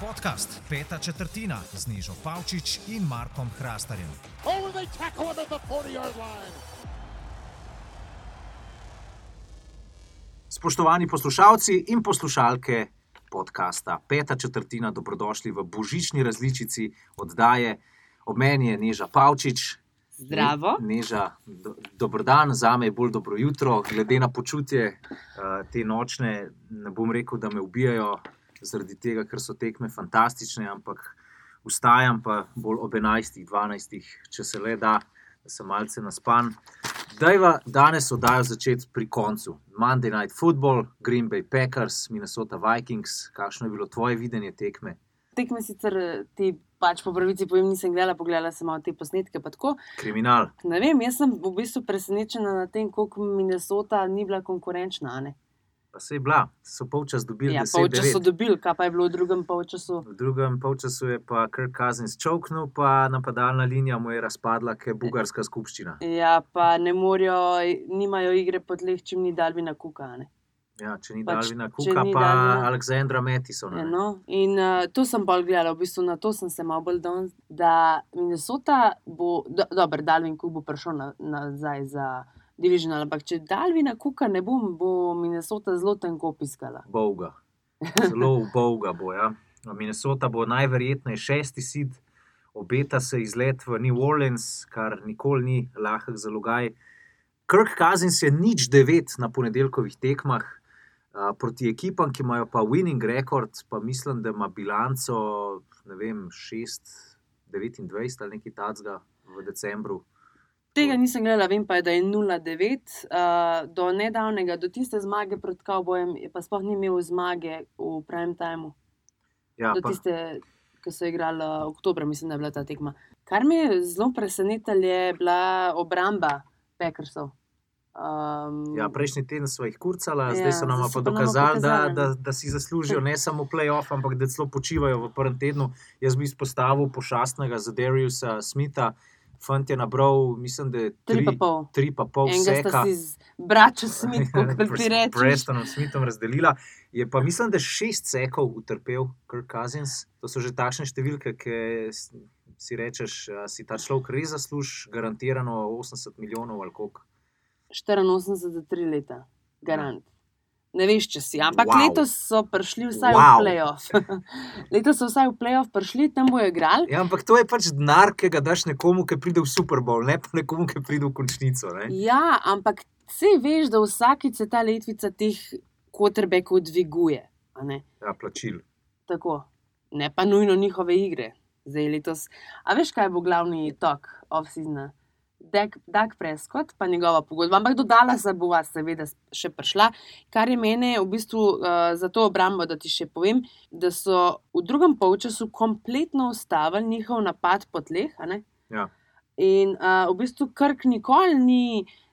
Podcast Peta četrtina z Nižo Pavčič in Markom Hrastarjem. Oh, they tackle him at the 40-yard line. Spoštovani poslušalci in poslušalke podcasta Peta četrtina, dobrodošli v božični različici oddaje. Ob meni je Neža Pavčič. Zdravo. Neža, do, dobrodan, za me je bolj dobro jutro, glede na počutje uh, te nočne. Ne bom rekel, da me ubijajo, zaradi tega, ker so tekme fantastične, ampak vstajam pa bolj ob 11, 12, če se le da, da sem malce naspan. Dajva danes oddajo začeti pri koncu. Monday Night Football, Green Bay Packers, Minnesota Vikings. Kakšno je bilo tvoje videnje tekme? Tekme sicer ti pač po pravici povem, nisem gledala, pogledala sem malo te posnetke. Kriminal. Ne vem, jaz sem v bistvu presenečena nad tem, koliko Minnesota ni bila konkurenčna. ne. Pa se je bila, so polčas dobili. Ja, 10 polčas so 9. dobili, kaj pa je bilo v drugem polčasu. V drugem polčasu je pa Kirk Cousins čovknil, pa napadalna linija mu je razpadla, kot je bugarska skupščina. Ja, pa ne morejo, nimajo igre po tleh, čim ni Dalvina Kuka. a ne. Ja, če ni Pač, Dalvina Kuka, ni pa Dalvina- Aleksandra Metisona. Ja, no. In uh, to sem bolj gledala, v bistvu na to sem se malo bolj dal, da Minnesota bo, do, dober, Dalvin Cook bo prišel na- nazaj za Divisional, ampak če Dalvina Kuka ne bo, bo Minnesota zelo tenko piskala. Bolga. Zelo bolga bo. Ja. Minnesota bo najverjetneje šesti sid, obeta se izlet v New Orleans, kar nikoli ni lahek zalogaj. Kirk Cousins je nič devet na ponedeljkovih tekmah. A, Proti ekipam, ki imajo pa winning record, pa mislim, da ima bilanco vem, 6, 29 ali nekaj tacga v decembru. Tega nisem gledala, vem pa, da je 0-9. Uh, do nedavnega, do tiste zmage pred Cowboyem, je pa sploh ni imel zmage v prime timeu. Ja, do pa, tiste, ki so igrali uh, oktober, mislim, da je bila ta tekma. Kar me je zelo presenetilo, je bila obramba Packersov. Um, Ja, prejšnji teden smo jih kurcali, Ja, zdaj so nam pa dokazali, da, da, da si zaslužijo ne samo playoff, ampak da celo počivajo v prvem tednu. Jaz bi izpostavil pošastnega za Dariusa Smitha, fant je nabral, mislim, da je Tri tri, pa pol. tri pa pol Enega z bračo Smith, kot ti rečeš. Prestonom Smithom razdelila. Je pa mislim, da šest sekov utrpel Kirk Cousins. To so že takšne številke, ki si rečeš, si ta človek res zasluži garantirano 80 milijonov ali koliko. 84 za 3 leta, garant. Ne veš, če si. Ampak Wow. letos so prišli vsaj Wow. v playoff. letos so vsaj v playoff prišli, tam bojo igrali. Ja, ampak to je pač denar, ki ga daš nekomu, ki pride v Super Bowl, ne pa nekomu, ki pride v končnico. Ne? Ja, ampak vsi veš, da vsakič se ta letvica teh quarterbackov dviguje. Ja, plačil. Tako. Ne pa nujno njihove igre. Zdaj letos. A veš, kaj bo glavni tok off-season? Dak Prescott, pa njegova pogodba, ampak dodala se bo, seveda, še prišla. Kar je mene v bistvu uh, za to obrambo, da ti še povem, da so v drugem polčasu kompletno ustavili njihov napad po tleh. Ja. In uh, v bistvu Krk nikoli ni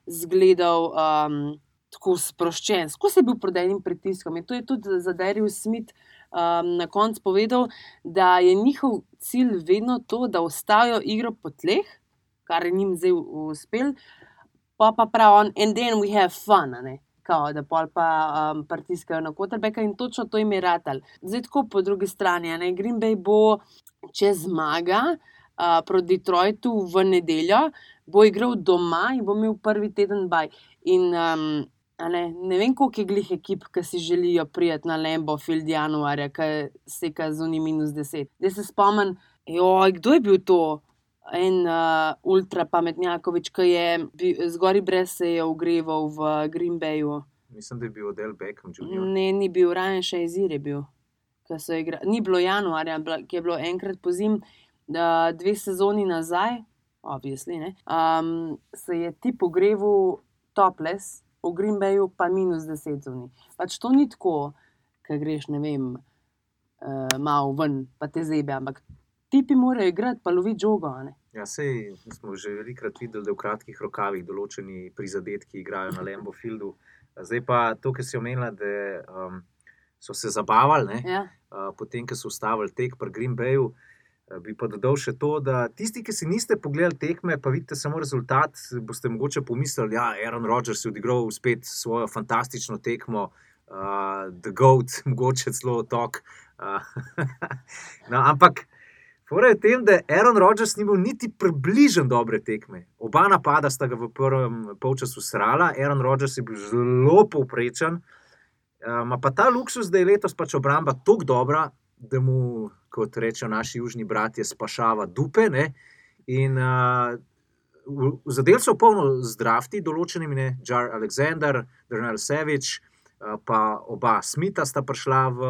zgledal um, tako sproščen, skozi je bil pod enim pritiskom. In to je tudi za Darius Smith um, na koncu povedal, da je njihov cilj vedno to, da ustavijo igro po tleh, kar je njim zdaj uspel, pa pa prav on, and then we have fun. ne. Kao, da pol pa um, pritiskajo na quarterbacka in točno to jim je ratal. Zdaj tako po drugi strani, ne Green Bay bo, če zmaga uh, proti Detroitu v nedeljo, bo igral doma in bo imel prvi teden baj. In um, ne, ne vem, koliko je glih ekip, ki si želijo prijeti na Lembo Field januarja, ki seka zunaj minus 10. Zdaj se spomnim, joj, kdo je bil to? En uh, ultra pametnjakovič, ki je zgori brez se je ogreval v Green Bayu. Mislim, da je bil Odell Beckham Jr. Ne, ni bil, raje še izir je bil. Igra... Ni bilo januarja, ki je bilo enkrat po zim, da dve sezoni nazaj, obvisli, um, se je ti pogreval topless, v Green Bayu pa minus 10 zunaj. Pač to ni tako, ki greš, ne vem, uh, malo ven, pa te zebe, ampak tipi morajo igrati, pa lovi žogo. Ja, sej smo že velikokrat videli, da v kratkih rokavih določeni prizadetki igrajo na Lembo Fieldu. Zdaj pa to, kar si omenila, da um, so se zabavali, ne, Ja. uh, potem, ko so ustavili tek pri Green Bayu. Eh, Bi pa dodal še to, da tisti, ki si niste pogledali tekme, pa vidite samo rezultat, boste mogoče pomislili, da ja, je Aaron Rodgers odigral spet svojo fantastično tekmo. uh, The Goat, mogoče celo otok. Uh, no, ampak. Fora je v tem, da Aaron Rodgers ni bil niti približen dobre tekme. Oba napada sta ga v prvem polčasu srala, Aaron Rodgers je bil zelo povprečen. Ma pa ta luksus, da je letos pač obramba tako dobra, da mu, kot rečejo naši južni bratje, spašava dupe. Ne? In uh, zadev so polno zdravti, določenimi, ne, Jar Alexander, Daniel Savage, uh, pa oba Smitha sta prišla v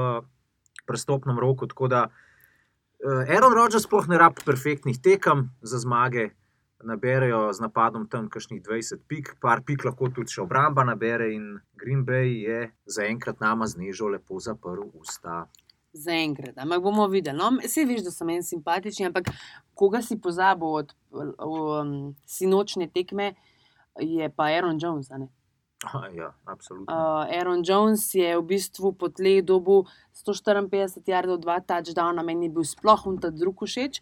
prestopnem roku. Tako da uh, Aaron Rodgers sploh ne rab perfektnih tekem za zmage. Naberejo z napadom tam kakšnih 20 pik, par pik lahko tudi še obramba nabere, in Green Bay je zaenkrat nama znižal lepo zaprl usta. Zaenkrat, ampak bomo videli. No, vse veš, da so meni simpatični, ampak koga si pozabil od um, sinočne tekme, je pa Aaron Jones. Aha, ja, absolutno. Uh, Aaron Jones je v bistvu po tleh dobu 154 jardov, dva touchdowna, meni je bil sploh un ta drug všeč.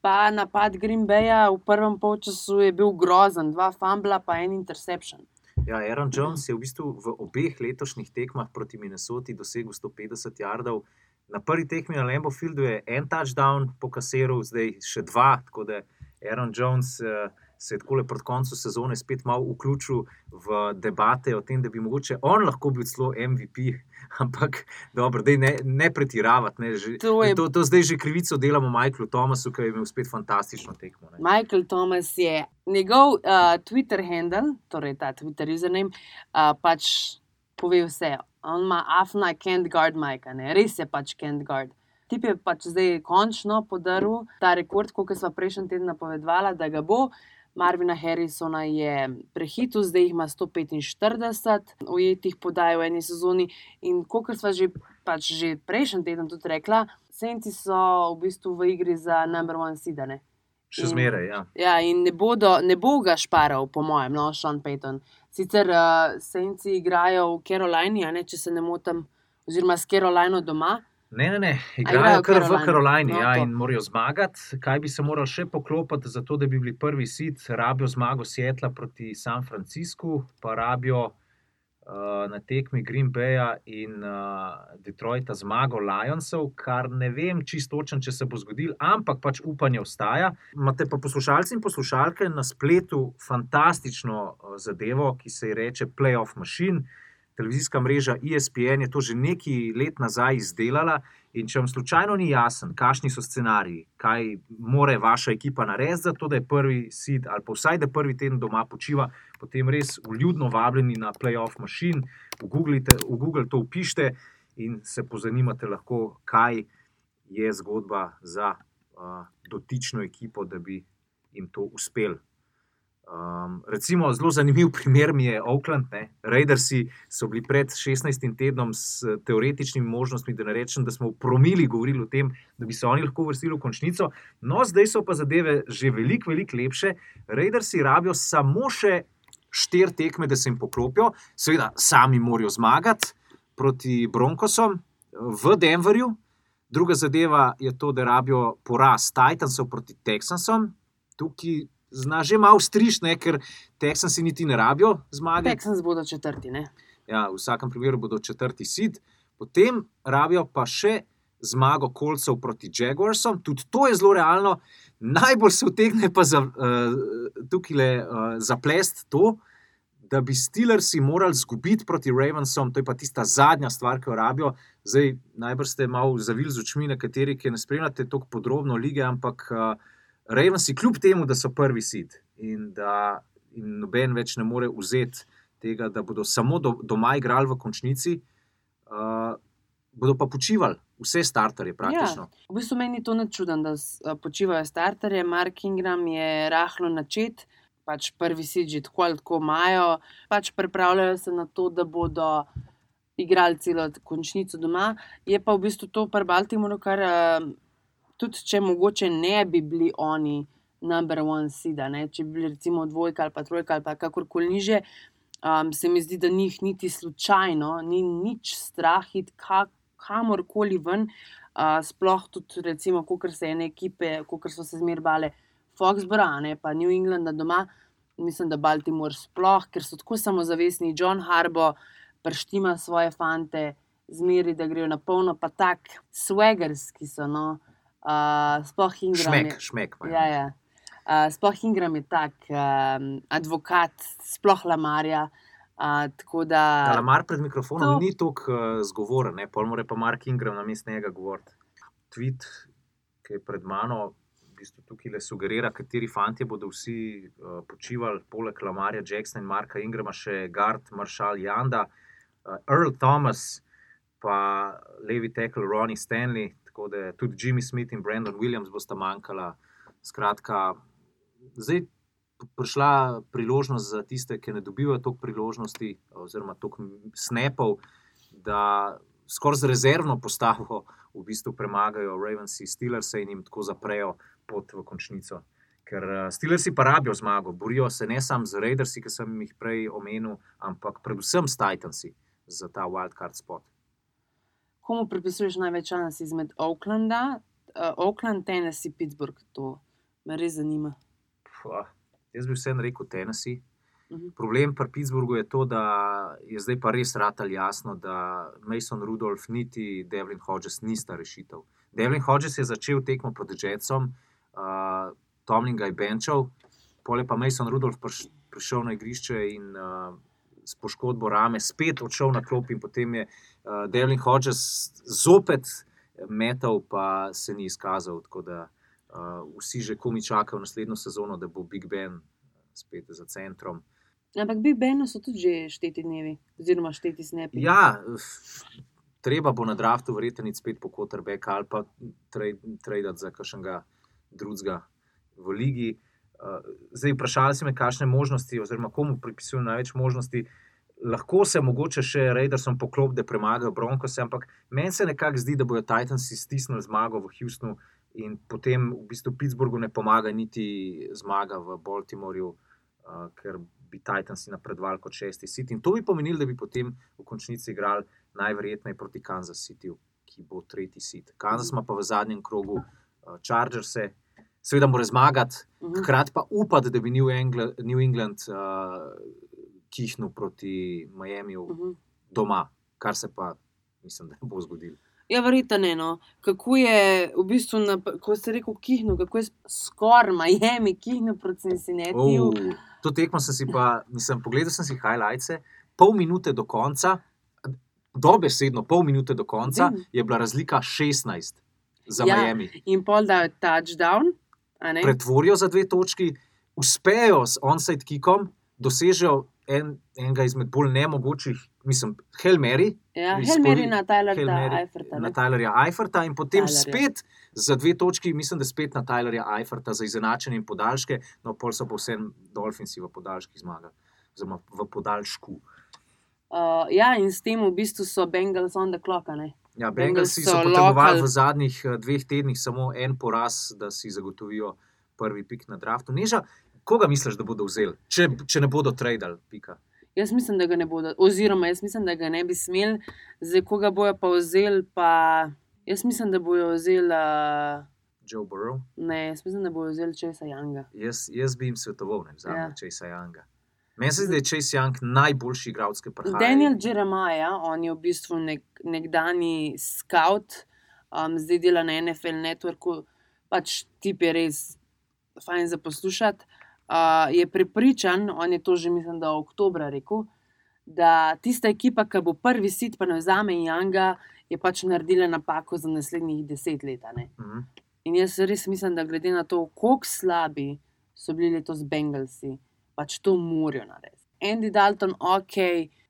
Pa napad Green Bayja v prvem polčasu je bil grozen, dva fumbla, pa en interception. Ja, Aaron Jones je v bistvu v obeh letošnjih tekmah proti Minnesoti dosegel 150 jardov. Na prvi tekmi na Lambo Fieldu je en touchdown po kaseru, zdaj še dva. Tako da Aaron Jones uh, se je tako proti koncu sezone spet malo vključil v debate o tem, da bi mogoče on lahko bil celo MVP. Ampak, dobro, ne, ne pretiravati. Ne. To, je... to, to zdaj že krivico delamo Michaelu Thomasu, ki je imel spet fantastično tekmo. Ne. Michael Thomas je njegov uh, Twitter handle, torej ta Twitter username, uh, pač pove vse. On ima afna, can't guard Mike, res je pač can't guard. Tip je pač zdaj končno podaril ta rekord, kot smo prejšnji teden napovedovali, da ga bo. Marvina Harrisona je prehitil, zdaj jih ima 145 ujetih podaj v eni sezoni. In kot smo že, pač že prejšnji teden tudi rekla, Senci so v bistvu v igri za number one sidane. Še zmeraj, ja. Ja, in ne, bodo, ne bo ga šparal, po mojem, no, Sean Payton. Sicer uh, Senci igrajo v Carolini, ne, če se ne motim, oziroma s Carolino doma. Ne, ne, ne. igrajo kar v Karolini no, ja, in morajo zmagati. Kaj bi se morali še poklopiti, zato da bi bili prvi sit, rabijo zmago Sietla proti San Franciscu, pa rabijo uh, na tekmi Green Baya in uh, Detroita zmago Lionsov, kar ne vem čisto točno, če se bo zgodil, ampak pač upanje ostaja. Imate pa poslušalci in poslušalke na spletu fantastično uh, zadevo, ki se ji reče Playoff Machine televizijska mreža ESPN je to že nekaj let nazaj izdelala. In če vam slučajno ni jasen, kakšni so scenariji, kaj more vaša ekipa narediti, zato da je prvi sit ali pa vsaj da prvi teden doma počiva, potem res uljudno vabljeni na Playoff Machine, v Google, to upišite in se pozanimate lahko, kaj je zgodba za uh, dotično ekipo, da bi jim to uspelo. Um, recimo, zelo zanimiv primer mi je Oakland. Ne? Raidersi so bili pred 16 tednom s teoretičnimi možnostmi, da ne rečem, da smo v promili govorili o tem, da bi se oni lahko vrstili v končnico. No, zdaj so pa zadeve že veliko, veliko lepše. Raidersi rabijo samo še štiri tekme, da se jim poklopijo, seveda, sami morajo zmagati proti Broncosom v Denverju. Druga zadeva je to, da rabijo poraz Titansov proti Texansom. Tukaj zna že malo strišne, ker Texans si niti ne rabijo zmage. Texans bodo četrti. Ne? Ja, v vsakem primeru bodo četrti sit, potem rabijo pa še zmago kolcev proti Jaguarsom, tudi to je zelo realno. Najbolj se vtegne pa za, uh, tukaj le uh, zaplest to, da bi Steelersi morali zgubiti proti Ravensom, to je pa tista zadnja stvar, ki jo rabijo. Zdaj, najbrž ste malo zavili z očmi, nekateri, ki ne spremljate tako podrobno lige, ampak uh, Ravens, kljub temu, da so prvi sit in da jim noben več ne more vzeti tega, da bodo samo do, doma igrali v končnici, uh, bodo pa počivali vse starterje. Ja, v bistvu meni to ne čudem, da počivajo starterje. Mark Ingram je rahlo načet. Pač prvi si že tako ali tako imajo, pač pripravljajo se na to, da bodo igrali celo končnico doma. Je pa v bistvu to, kar Baltimore, kar tudi če mogoče ne bi bili oni number one sida, ne? če bi bili recimo dvojka ali pa trojka ali pa kakorkoli niže, um, se mi zdi, da njih niti slučajno ni nič strah iti ka, kamorkoli ven. Uh, sploh tudi, recimo, ko se ene ekipe, kot so se zmerbale, Foxborough, pa New England doma, mislim, da Baltimore sploh, ker so tako samozavestni, John Harbo, prštima svoje fante, zmeri, da grejo na polno, pa tak swagerski so. No. Uh, sploh Ingram. je- Šmek, šmek. imajo. Ja, ja. Uh, sploh Ingram je tak um, advokat, sploh Lamarja. Uh, tako da. Da, Lamar pred mikrofonom To- ni tako uh, zgovoren, ne? pol mora pa Mark Ingram na mestu njega govoriti. Tweet, ki je pred mano, v bistvu tukaj le sugerira, kateri fanti bodo vsi uh, počivali, poleg Lamarja Jacksona in Marka Ingrama, še Gard, Marshall Janda, uh, Earl Thomas, pa levi tackle Ronnie Stanley, tako da tudi Jimmy Smith in Brandon Williams bosta manjkala. Skratka, zdaj prišla priložnost za tiste, ki ne dobivajo toliko priložnosti, oziroma toliko snapov, da skoraj z rezervno postavo v bistvu premagajo Ravens in Steelers in jim tako zaprejo pot v končnico. Ker eh, Steelersi pa rabijo zmago, borijo se ne samo z Raidersi, ki sem jih prej omenil, ampak predvsem s Titansi za ta wildcard spot. Komu pripisuješ največ časa izmed Oaklanda, uh, Oakland, Tennessee, Pittsburgh? To me res zanima. Puh, jaz bi vseeno rekel Tennessee. Mhm. Problem pri Pittsburghu je to, da je zdaj pa res ratal jasno, da Mason Rudolph niti Devlin Hodges nista rešitev. Devlin Hodges je začel tekmo proti Jetsom, uh, Tomlin ga je benčal, pole pa Mason Rudolph priš, prišel na igrišče in uh, s poškodbo rame spet odšel na klop in potem je uh, Devlin Hodges zopet metal, pa se ni izkazal. Tako da uh, vsi že komi čakajo naslednjo sezono, da bo Big Ben spet za centrom. Ampak Big Benu so tudi že šteti dnevi, oziroma šteti snepi. Ja, treba bo na draftu verjetno iti spet po quarterback ali pa traditi za kakšnega drugega v ligi. Uh, Zdaj, vprašali si me, kakšne možnosti, oziroma komu pripisujem največ možnosti. Lahko se mogoče še Raidersom poklop, da premagajo Broncos, ampak meni se nekako zdi, da bodo Titansi stisnili zmago v Houstonu in potem v bistvu Pittsburghu ne pomaga niti zmaga v Baltimorju, uh, ker bi Titansi napredovali kot šesti sit. In to bi pomenilo, da bi potem v končnici igrali najverjetneje proti Kansas Cityju, ki bo tretji sit. Kansas ima pa v zadnjem krogu uh, Chargerse, seveda mora zmagati, Mhm. hkrati pa upati, da bi New England, New England uh, kihnil proti Miamiju Mhm. doma, kar se pa mislim, da ne bo zgodilo. Ja, verjetno ne. No. Kako je v bistvu, na, ko ste rekel, kihnu, kako je skoraj Miami, kihnu proti Cincinnatiju. Oh, to tekmo sem si pa, mislim, pogledal sem si highlights, pol minute do konca, dobesedno pol minute do konca, je bila razlika 16 za Ja. Miami. In pol dajo touchdown. Pretvorijo za dve točki, uspejo s onside kickom, dosežejo en, enega izmed bolj nemogočih, mislim, Helmeri. Ja, Helmeri na Tylerja Mary Eiferta. Na ne. Tylerja Eiferta in potem Tylerja. spet za dve točki, mislim, da spet na Tylerja Eiferta za izenačenje in podaljške, no pol so pa vsem Dolphinsi v podaljških zmagah, oziroma v podaljšku. Uh, ja, in s tem v bistvu so Bengals on the clock. ne. Ja, Bengals Bengalsi so so potrebovali local. v zadnjih eh, dveh tednih samo en poraz, da si zagotovijo prvi pik na draftu. Neža, koga misliš, da bodo vzeli, če, če ne bodo tradili? Pika. Jaz mislim, da ga ne bodo, oziroma jaz mislim, da ga ne bi smeli, zdaj koga bojo pa vzeli. Pa... Jaz mislim, da bojo vzeli. Uh... Joe Burrow. Ne, jaz mislim, da bojo vzeli Česa Younga. Jaz, jaz bi jim svetoval, ne vzamem Ja. ja. Chase Younga. Meni se zdi, da je Chase Young najboljši igralec, ki prihaja. Daniel Jeremiah, on je v bistvu nek, nekdani scout, um, zdaj dela na NFL Networku, pač tip je res fajn za poslušati. Uh, je prepričan, on je to že, mislim, da oktobra rekel, da tista ekipa, ki bo prvi sit, pa ne vzame Younga, je pač naredila napako za naslednjih deset let. ne. Mhm. In jaz res mislim, da glede na to, kako slabi so bili letos Bengalsi, pač to morajo narediti. Andy Dalton, ok,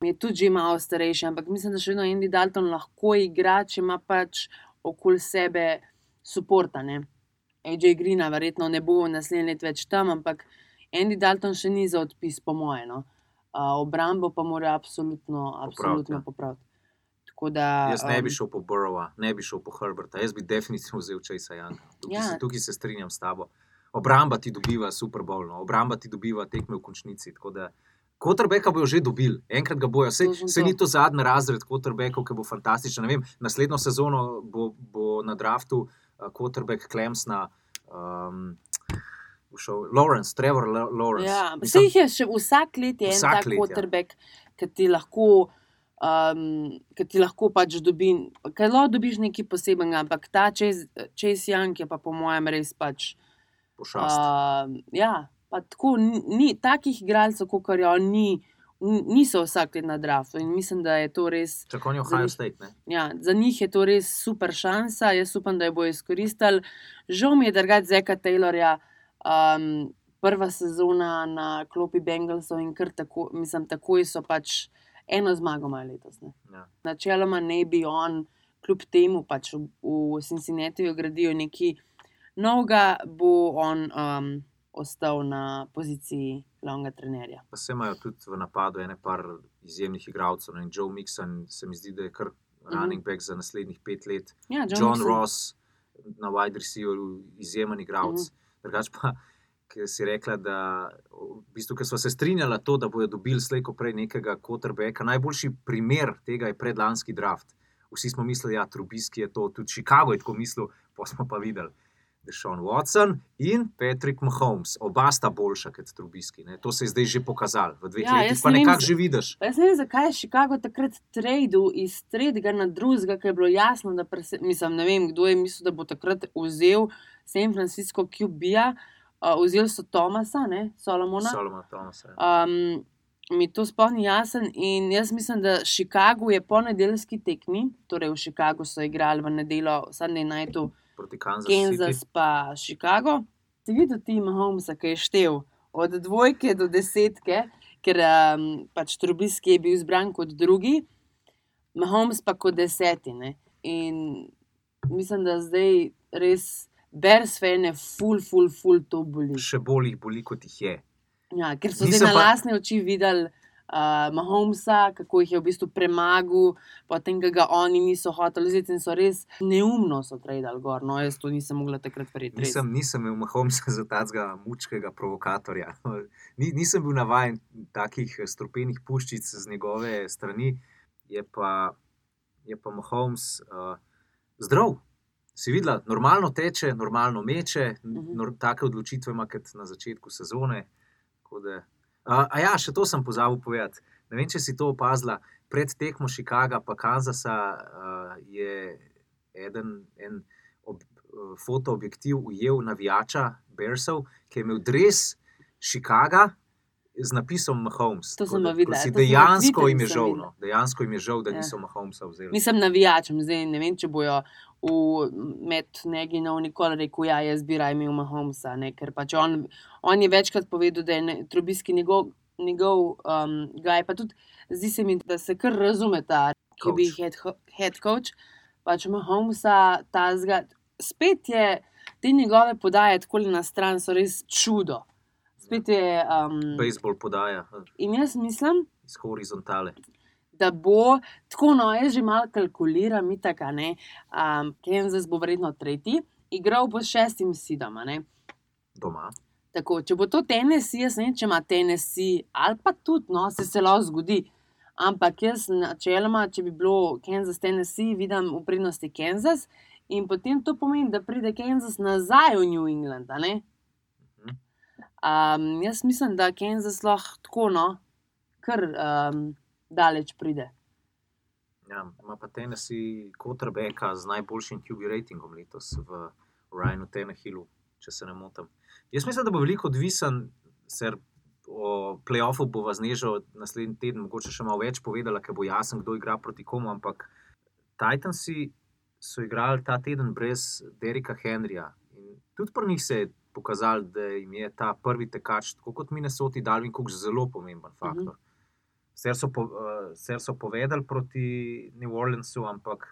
je tudi že malo starejši, ampak mislim, da še vedno Andy Dalton lahko igra, če ima pač okoli sebe suporta. Ne? AJ Greena verjetno ne bo naslednje let več tam, ampak Andy Dalton še ni za odpis, po mojem. No? Uh, obrambo pa mora absolutno, absolutno popraviti. Da, Jaz ne bi um, šel po Burrowa, ne bi šel po Herberta, jaz bi definitivno vzel Chase Younga. Tukaj, Ja. se, tukaj se strinjam s tabo. Obramba ti dobiva Super Bowl, no. obramba ti dobiva tekme v končnici. Quarterbacka bojo že dobili, enkrat ga bojo. Se, se ni to zadnji razred quarterbackov, ki bo fantastičen. Vem, naslednjo sezono bo, bo na draftu uh, quarterback Clemsona. Um, Šel, Lawrence, Trevor La- Lawrence. Ja, Mislim, jih je še vsak let, en Vsak tak let, ja. ki ti lahko um, ki ti lahko pač dobi, ker lahko dobiš nekaj posebnega, ampak ta Chase, Chase Young je pa po mojem res pač. Pošast. Uh, ja, pa tako ni, ni takih igralcev, kot je on, ni, niso vsak let na draftu in mislim, da je to res. Je za Ohio njih- State, ne? Ja, za njih je to res super šansa, jaz upam, da jo bojo izkoristili. Žal mi je, da je Zeka Taylorja um, prva sezona na klopi Bengalsov in kar tako, mislim, takoj so pač eno zmago imajo letos. Ne. Ja. Načeloma ne bi on, kljub temu, pač v, v Cincinnati gradijo nekaj novega, bo on um, ostal na poziciji glavnega trenerja. Pa se imajo tudi v napadu ene par izjemnih igralcev. no, Joe Mixon se mi zdi, da je kar running back za naslednjih pet let. Ja, John Mixon. Ross na wide receiverju, izjemen igralec. Mhm. Drugač pa, ki si rekla, da v bistvu, smo se strinjali to, da bodo dobili slejko prej nekega quarterbacka. Najboljši primer tega je predlanski draft. Vsi smo mislili, da ja, Trubiski je to, tudi Chicago je tako mislil, pa smo pa videli. Deshaun Watson in Patrick Mahomes, oba sta boljša kot Trubiski. Ne. To se je zdaj že pokazalo, v dveh Ja, letih pa nekako že vidiš. Jaz ne vem, zakaj je Chicago takrat tradil iz tretjega na drugega, ker je bilo jasno, da prese, mislim, ne vem, kdo je mislil, da bo takrat vzel San Francisco QB-ja, uh, vzeli so Tomasa, ne, Solomona. Solomon Thomas. ja. Um, mi to sploh ni jasen. In jaz mislim, da Chicago je po nedeljski tekmi, torej v Chicagu so igrali v nedeljo, Sunday nightu, Proti Kansas Kansas City. pa Chicago. Si videl ti Mahomesa, ki je štev od dvojke do desetke, ker um, pač Trubiski je bil izbran kot drugi, Mahomes pa kot deseti. Ne? In mislim, da zdaj res Bears fene, full, full, full to boli. Še bolj jih boli, kot jih je. Ja, ker so Nisem zdaj na pa- lastne oči videli uh, Mahomesa, kako jih je v bistvu premagal, potem ga oni niso hoteli vzeti in so res neumno so trajali gor. No, jaz to nisem mogla takrat verjeti. Nisem, nisem imel Mahomesa za tacga mučkega provokatorja. Ni, nisem bil navaden takih strupenih puščic z njegove strani, je pa, je pa Mahomes uh, zdrav. Si videla, normalno teče, normalno meče, Mhm. nor, take odločitve ima kot na začetku sezone. Tako Da, a, a ja, še to sem pozabil povedati. Ne vem, če si to opazila. Pred tekmo Chicaga pa Kanzasa uh, je eden en ob, uh, fotoobjektiv ujel navijača Bersov, ki je imel dres Chicaga z napisom Mahomes. To sem ko si Dejansko jim je žal, no. dejansko jim je žal, da Ja. niso Mahomesa vzeli. Nisem navijačem, zdaj ne vem, če bojo v med Neginov nikoli rekel, ja, jaz bi raje imel Mahomesa, ne, ker pač on, on je večkrat povedal, da je ne, Trubiski njegov, njegov um, gaj, pa tudi zdi se mi, da se kar razume ta, ki bi head, head coach, pač Mahomesa, ta zga, spet je, te njegove podaje tako na stran so res čudo. Spet je, um, Bejzbol podaja eh, in jaz mislim, iz horizontale. Da bo tako, no, jaz že malo kalkuliram, itaka, ne. Um, Kansas bo verjetno tretji, igral bo s šestim sidom. ne. Doma. Tako, če bo to Tennessee, jaz ne vem, če ima Tennessee, ali pa tudi, no, se se lahko zgodi. Ampak jaz, načeloma, če bi bilo Kansas, Tennessee, vidim v prednosti Kansas, in potem to pomeni, da pride Kansas nazaj v New England. Um, jaz mislim, da Kansas lahko tako, no, kar um, daleč pride. Ja, ima pa Tennessee quarterbacka z najboljšim QB ratingom letos v Ryanu Tennehillu, če se ne motim. Jaz mislim, da bo veliko odvisen, ker o playoffu bova znežal naslednji teden, mogoče še malo več povedala, ker bo jasen, kdo igra proti komu. Ampak Titansi so igrali ta teden brez Derika Henryja. In tudi pri njih se je pokazalo, da jim je ta prvi tekač, tako kot Minnesota, Dalvin Cook, zelo pomemben faktor. Ser so, po, uh, ser so povedali proti New Orleansu, ampak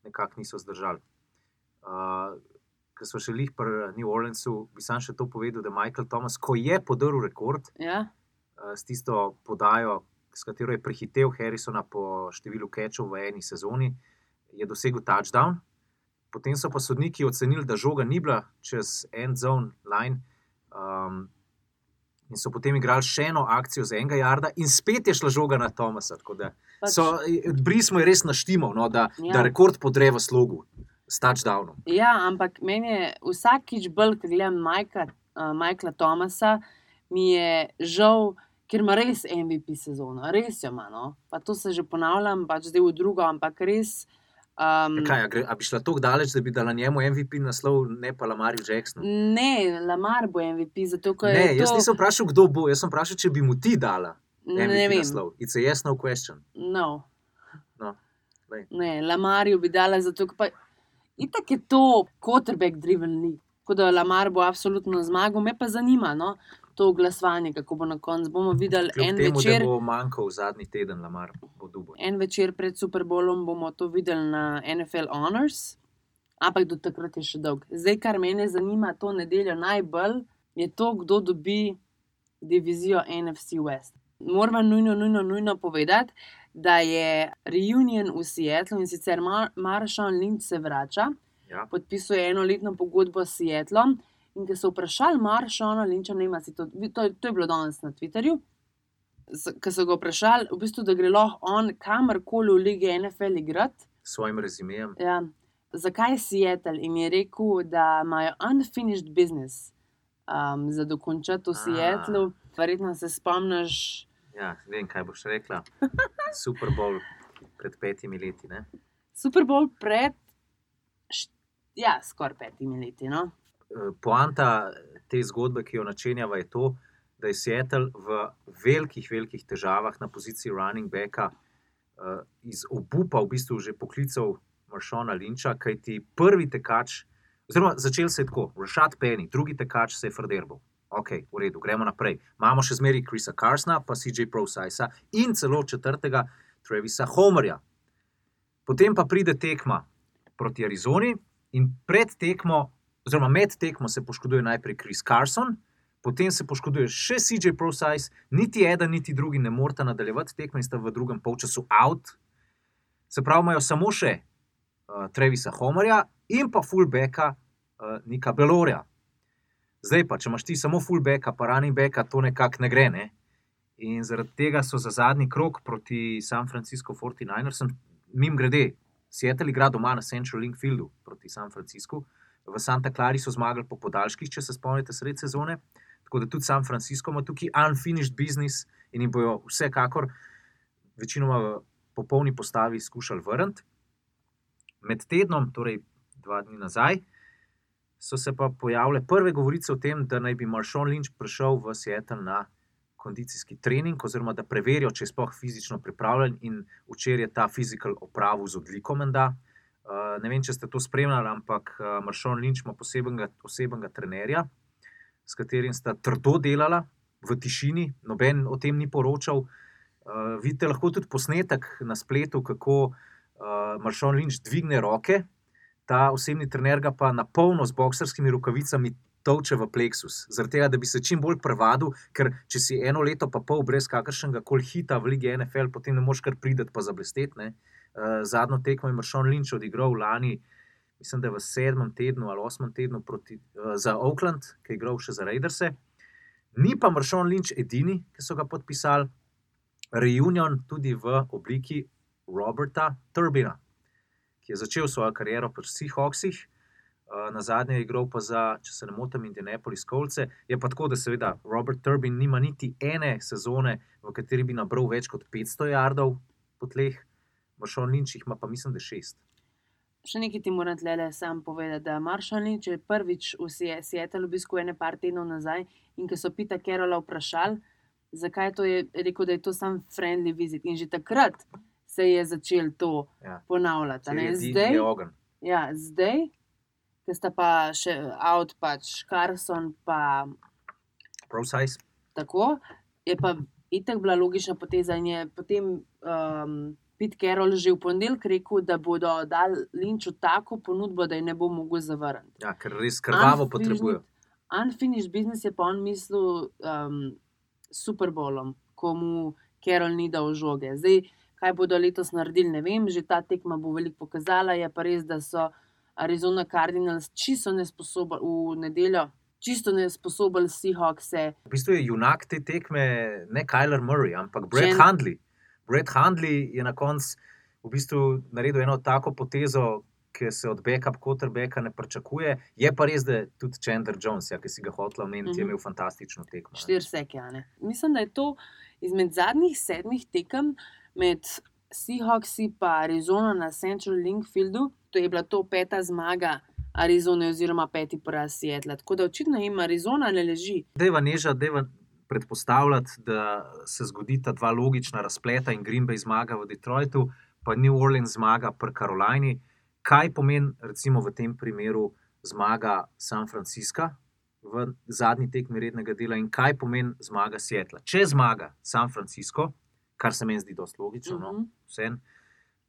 nekako niso zdržali. Uh, Ker so še lih pri New Orleansu, bi sam še to povedal, da je Michael Thomas, ko je podaril rekord Ja? uh, s tisto podajo, s katero je prehitev Harrisona po številu kečov v eni sezoni, je dosegel touchdown. Potem so pa sodniki ocenili, da žoga ni bila čez end zone line. Um, In so potem igrali še eno akcijo za enega jarda, in spet je šla žoga na Tomasa. Pač, So, Bris mu je res naštimal, no, da, Ja. da rekord podre v slogu s touchdownom. Ja, ampak meni je vsakič bolj, ko gledam Majka, uh, Michaela Thomasa, mi je žal, ker ima res MVP sezono, res jo ima. No? Pa to se že ponavljam, pač zdaj v drugo, ampak res. Um, Kaj, a, gre, a bi šla tako daleč, da bi dala njemu MVP naslov, ne pa Lamarju Jacksonu? Ne, Lamar bo MVP, zato Ne, jaz to. nisem vprašal, kdo bo, jaz sem vprašal, če bi mu ti dala MVP ne vem. naslov. It's a yes, no question. No. No, glej. Ne, Lamarju bi dala zato, ker pa itak je to quarterback driven league. Tako da Lamar bo absolutno zmagal, me pa zanima no, to glasovanje, kako bo na koncu. Bomo videli Kljub en temu, večer. da bo manjkal zadnji teden, Lamar bo dubo. En večer pred Super Bowlom bomo to videli na NFL Honors, ampak do takrat je še dolg. Zdaj, kar mene zanima to nedeljo najbolj, je to, kdo dobi divizijo NFC West. Moramo nujno, nujno, nujno povedati, da je reunion v Seattlu in sicer Mar Maršal Lynch se vrača, Ja. podpisuje enoletno pogodbo s Seattlom. In ko so vprašali ne vem, ali si to, to, je- to je bilo danes na Twitterju, ko so ga vprašali, v bistvu, da gre lahko on kamorkoli v lige NFL igrati. S svojim rezimejem. Ja, zakaj Seattle? In je rekel, da imajo unfinished business um, za dokončati v A. Seattlu. Verjetno se spomniš, Ja, vem, kaj boš rekla. Super Bowl pred petimi leti. Ne? Super Bowl pred, št- ja, skoraj petimi leti. No? Eh, Poanta te zgodbe, ki jo načenjava, je to, da je Seattle v velikih, velikih težavah na poziciji running backa, eh, iz obupa v bistvu že poklical Maršona Linča, kajti prvi tekač, oziroma začel se je tako, Rashad Penny, drugi tekač se je Frederbo. Ok, v redu, gremo naprej. Imamo še zmeraj Krisa Karsna, pa CJ Prosajsa in celo četrtega Travisa Homerja. Potem pa pride tekma proti Arizoni in pred tekmo, oziroma med tekmo se poškoduje najprej Chris Carson, potem se poškoduje še CJ Prosajs, niti eden, niti drugi ne morata nadaljevati tekme in sta v drugem polčasu out. Se pravi, imajo samo še uh, Travisa Homerja in pa fullbacka uh, Nika Belorja. Zdaj pa, če imaš ti samo fullbacka, pa running backa, to nekako ne gre. Ne? In zaradi tega so za zadnji krok proti San Francisco 49ersom, mim grede, Seattle igra doma na Central Link Fieldu proti San Franciscu. V Santa Clari so zmagali po podaljških, če se spomnite, sred sezone. Tako da tudi San Francisco ima tukaj unfinished business in jim bojo vsekakor večinoma v popolni postavi skušali vrniti. Med tednom, torej dva dni nazaj, so se pa pojavile prve govorice o tem, da naj bi Maršon Lynch prišel v Seattle na kondicijski trening, oziroma da preverijo, če je sploh fizično pripravljen. In včeraj je ta fizikal opravil z odliko, menda. Uh, ne vem, če ste to spremljali, ampak uh, Maršon Lynch ima posebnega, posebnega trenerja, s katerim sta trdo delala v tišini, noben o tem ni poročal. Uh, vidite lahko tudi posnetek na spletu, kako uh, Maršon Lynch dvigne roke, ta osebni trener ga pa na polno z bokserskimi rokavicami tolče v pleksus, zaradi tega, da bi se čim bolj prevadil, ker če si eno leto pa pol brez kakršnega koli hita v lige NFL, potem ne moreš kar prideti pa zablesteti. Uh, zadnjo tekmo je Maršon Lynch odigral lani, mislim, da je v sedmem tednu ali osmem tednu proti, uh, za Oakland, ki je igral še za Raiderse. Ni pa Maršon Lynch edini, ki so ga podpisali, reunion tudi v obliki Roberta Turbina, ki je začel svojo kariero pri Seahawksih. Na zadnje je igral pa za, če se ne motim, Indianapolis Colts. Je pa tako, da seveda Robert Turbin nima niti ene sezone, v kateri bi nabral več kot 500 jardov po tleh, Maršon Lynch jih ima pa mislim, da šest. Še nekaj ti moram tle sam povedati, da Maršal Lynch je prvič v Seattle obiskal ene par tednov nazaj in ko so Pita Kerola vprašali, zakaj to je, je rekel, da je to sam friendly visit. In že takrat se je začel to Ja. ponavljati. Ker je Zdaj, je ogenj. ja, zdaj, ki sta pa še out, pač Carson, pa tako, je pa itek bila logična poteza in je potem um, Pete Carroll že v ponedeljek rekel, da bodo dali Lynču tako ponudbo, da je ne bo mogel zavrniti. Ja, ker res krvavo potrebujejo. Unfinished business je pa on mislil um, Super Bowlom, ko mu Carroll ni dal žoge. Zdaj, kaj bodo letos naredili, ne vem, že ta tekma bo veliko pokazala. Je pa res, da so Arizona Cardinals čisto nesposobni v nedeljo, čisto nesposobni Seahawkse. V bistvu je junak te tekme ne Kyler Murray, ampak Brett Jen- Hundley. Brett Hundley je na koncu v bistvu naredil eno tako potezo, ki se od backup quarterbacka ne pričakuje. Je pa res, da je tudi Chandler Jones, ja, ki si ga hotel omeniti, uh -huh. je Mhm. imel fantastično tekmo. Štiri seke. a ne. Mislim, da je to izmed zadnjih sedmih tekem med Seahawksi in Arizono na Central Linkfieldu. To je bila to peta zmaga Arizone, oziroma peti poraz Seattle. Tako da očitno jim Arizona ne leži. Deva neža, deva predpostavljati, da se zgodita dva logična razpleta in Green Bay zmaga v Detroitu, pa New Orleans zmaga pri Karolini. Kaj pomeni, recimo, v tem primeru zmaga San Francisca v zadnji tekmi rednega dela in kaj pomeni zmaga Seattle? Če zmaga San Francisco, kar se meni zdi dosti logično, no, Mhm. vsem.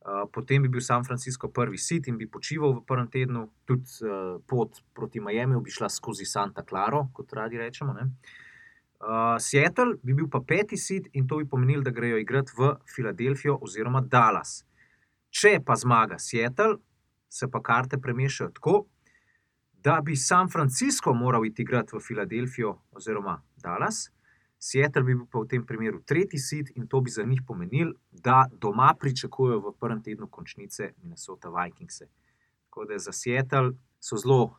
Uh, potem bi bil San Francisco prvi sit in bi počival v prvem tednu, tudi uh, pot proti Miami bi šla skozi Santa Clara, kot radi rečemo. Ne? Uh, Seattle bi bil pa peti sit in to bi pomenilo, da grejo igrati v Filadelfijo oziroma Dallas. Če pa zmaga Seattle, se pa karte premešajo tako, da bi San Francisco moral iti igrati v Filadelfijo oziroma Dallas. Seattle bi bil pa v tem primeru tretji sit in to bi za njih pomenilo, da doma pričakujejo v prvem tednu končnice Minnesota Vikingse. Tako da za Seattle so zelo,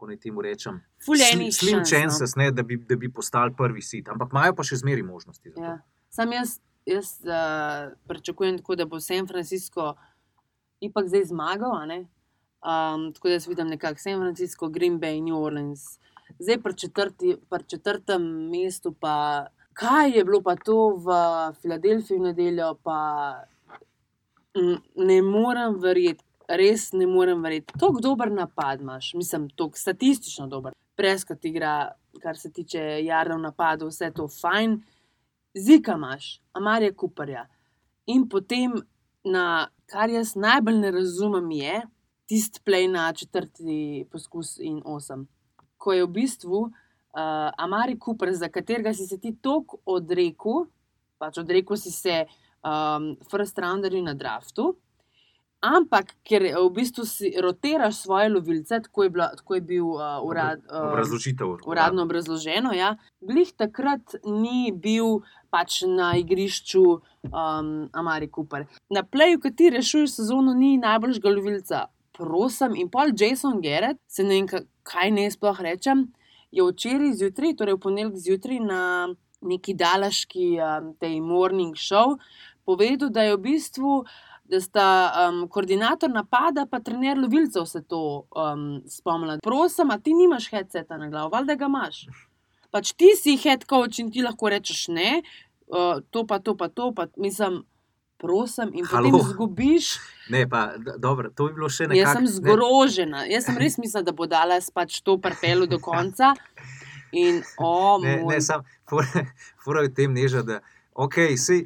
kako naj temu rečem, slim šans, no. chances, ne, da, bi, da bi postali prvi sit, ampak imajo pa še zmeri možnosti. Ja. Sam jaz, jaz uh, pričakujem tako, da bo San Francisco ipak zdaj zmagal. Um, tako da jaz vidim nekako San Francisco, Green Bay, New Orleans. Zdaj pri, četrti, pri četrtem mestu, pa kaj je bilo pa to v Filadelfiji v nedeljo, pa mm, ne morem verjeti. Res ne morem verjeti. Tako dober napad imaš, mislim, tako statistično dober. Preskot igra, kar se tiče jardov napadov, vse to fajn. Zika imaš, Amarija Kuparja. In potem, na, kar jaz najbolj ne razumem, je tisti play na četrti poskus in osem. Ko je v bistvu uh, Amari Cooper, za katerega si se ti toliko odrekel, pač odrekel si se um, first rounderju na draftu. Ampak, ker v bistvu si rotiraš svoje lovilce, tako je, bila, tako je bil uh, urad, uh, Obrazložitev. uradno obrazloženo. Ja. Glih takrat ni bil pač na igrišču um, Amari Cooper. Na pleju, ki ti rešuješ sezono, ni najboljšega lovilca. Prosim, in pol Jason Garrett, se ne vem, ka- kaj ne sploh rečem, je včeraj zjutraj, torej v ponedeljek zjutraj na neki dalaški um, tej morning show povedal, da je v bistvu. Da sta um, koordinator napada, pa trener lovilcev se to um, spomnila. Prosim, a ti nimaš headseta na glavu, valjda ga imaš. Pač ti si head coach in ti lahko rečeš ne, uh, to pa to pa to, pa mislim, prosim, in potem Halo. izgubiš. Ne, pa dobro, to bi bilo še nekaj. Jaz sem zgrožena, jaz sem res mislila, da bo Dallas pač to prpelo do konca. In, o, Ne, moj ne, sam, fura je v tem neža, da okay, sej,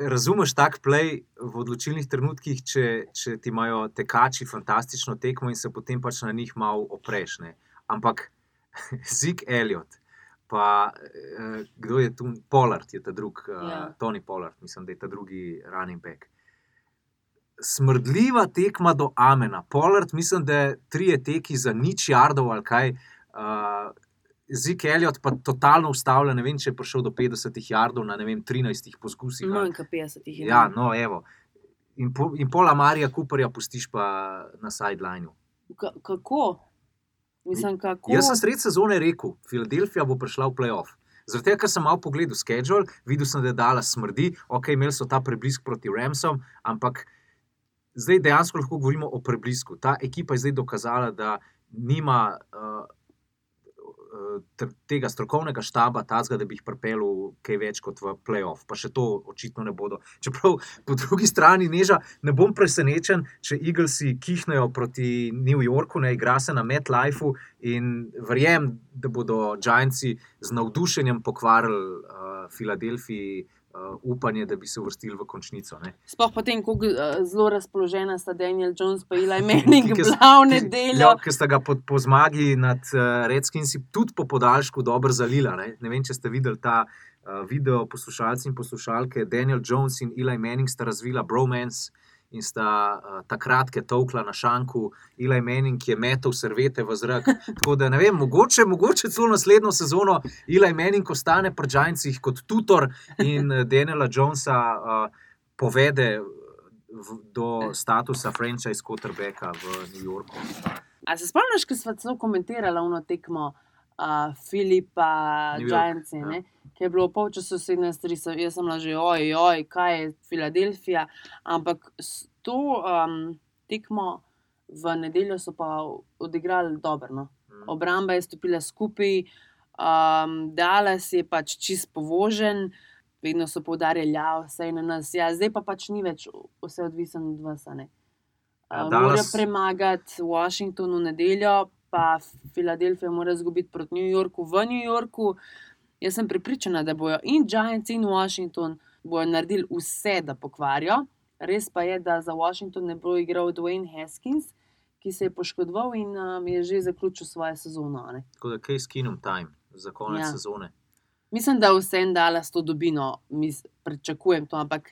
razumeš tak play v odločilnih trenutkih, če, če ti imajo tekači fantastično tekmo in se potem pač na njih malo opreš. Ne. Ampak Zik Elliot, pa eh, kdo je tu, Pollard je ta drugi, uh, Ja. Tony Pollard, mislim, da je ta drugi running back. Smrdljiva tekma do Amena. Pollard, mislim, da je trije teki za nič jardov ali kaj. Uh, Zik Elliot pa totalno ustavlja, ne vem, če je prišel do 50 jardov na vem, 13 poskusih. manj kot 50 jih je. Ja, no, evo. In, po, in pola Marija Cooperja pustiš pa na sidelineu. Ka- Kako? Mislim, kako? Jaz sem sred sezone rekel, Filadelfija bo prišla v playoff. Zaradi tega, ker sem malo pogledal schedule, videl sem, da je dala smrdi, ok, imeli so ta preblisk proti Ramsom, ampak zdaj dejansko lahko govorimo o preblisku. Ta ekipa je zdaj dokazala, da nima uh, tega strokovnega štaba, tazga, da bi jih pripeljal kaj več kot v playoff. Pa še to očitno ne bodo. Čeprav po drugi strani neža, ne bom presenečen, če Eaglesi kihnejo proti New Yorku, ne igra se na MetLifeu in verjamem, da bodo Giantsi z navdušenjem pokvarili uh, Filadelfiji. Uh, upanje, da bi se uvrstili v končnico. Ne. Sploh potem, kako uh, zelo razpoložena sta Daniel Jones in Eli Manning, Ki- ki- glavne delo. Ja, ki sta ga po, po zmagi nad uh, Redskinsi tudi po podaljšku dobro zalila. Ne? ne vem, če ste videli ta uh, video, poslušalci in poslušalke. Daniel Jones in Eli Manning sta razvila bromance in sta uh, takrat, ki je tovkla na šanku, Eli Manning je metal servete v zrak. Tako da ne vem, mogoče, mogoče celo naslednjo sezono Eli Manning ostane pri Giantsih kot tutor in Daniela Jonesa uh, povede v, do statusa franchise quarterbacka v New Yorku. A se spomniš, ko smo celo komentirali ono tekmo uh, Filipa, New York, Giants, ja. Ja. ki je bilo v polčasu 17-3, jaz sem bila že, oj, oj, kaj je Filadelfija. Ampak to um, tekmo v nedeljo so pa odigrali dobro. No? Mm. Obramba je stopila skupaj, um, Dallas je pač čist povožen, vedno so poudarjali, da vse je na nas. Ja, zdaj pa pač ni več vse odvisno od vas. ne. Ja, Uh, Dallas- Morajo premagati Washington v nedeljo, pa Filadelfija mora izgubiti proti New Yorku v New Yorku. Jaz sem prepričana, da bojo in Giants in Washington bojo naredili vse, da pokvarijo. Res pa je, da za Washington ne bo igral Dwayne Haskins, ki se je poškodoval in um, je že zaključil svojo sezono. ne. Tako da, kaj s kinom time za konec Ja. sezone. Mislim, da vse en Dallas to dobino, mis, pričakujem to, ampak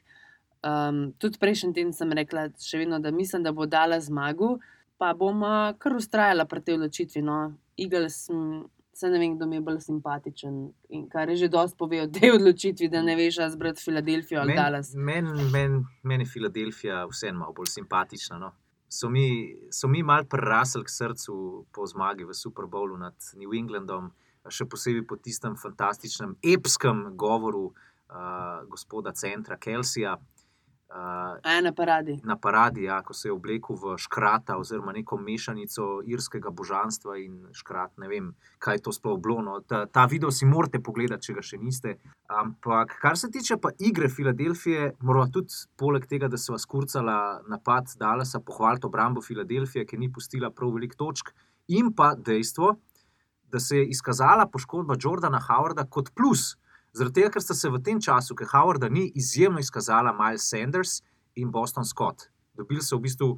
um, tudi prejšnji teden sem rekla, še vedno, da mislim, da bo Dallas zmagal, pa bom uh, kar ustrajala pri tej odločitvi. No. Eagles, m, se ne vem, kdo mi je bolj simpatičen in kar je že dosti pove o tej odločitvi, da ne veš, ali zbrati Filadelfijo ali Dallas. Meni men, men je Filadelfija vseeno malo bolj simpatična. No. So mi, so mi mal prerasli k srcu po zmagi v Super Bowlu nad New Englandom, še posebej po tistem fantastičnem, epskem govoru uh, gospoda Centra Kelsija. Uh, A je na paradi. na paradi, ja, ko se je oblekel v škrata oziroma neko mešanico irskega božanstva in škrat. Ne vem, kaj je to sploh bilo. No. Ta, ta video si morate pogledati, če ga še niste. Ampak, kar se tiče pa igre Filadelfije, moramo tudi poleg tega, da so vas kurcala napad Dallasa, pohvaliti obrambo Filadelfije, ki ni pustila prav veliko točk, in pa dejstvo, da se je izkazala poškodba Jordana Howarda kot plus. Zaradi tega, ker sta se v tem času, ki Howarda ni izjemno izkazala Miles Sanders in Boston Scott. Dobili so v bistvu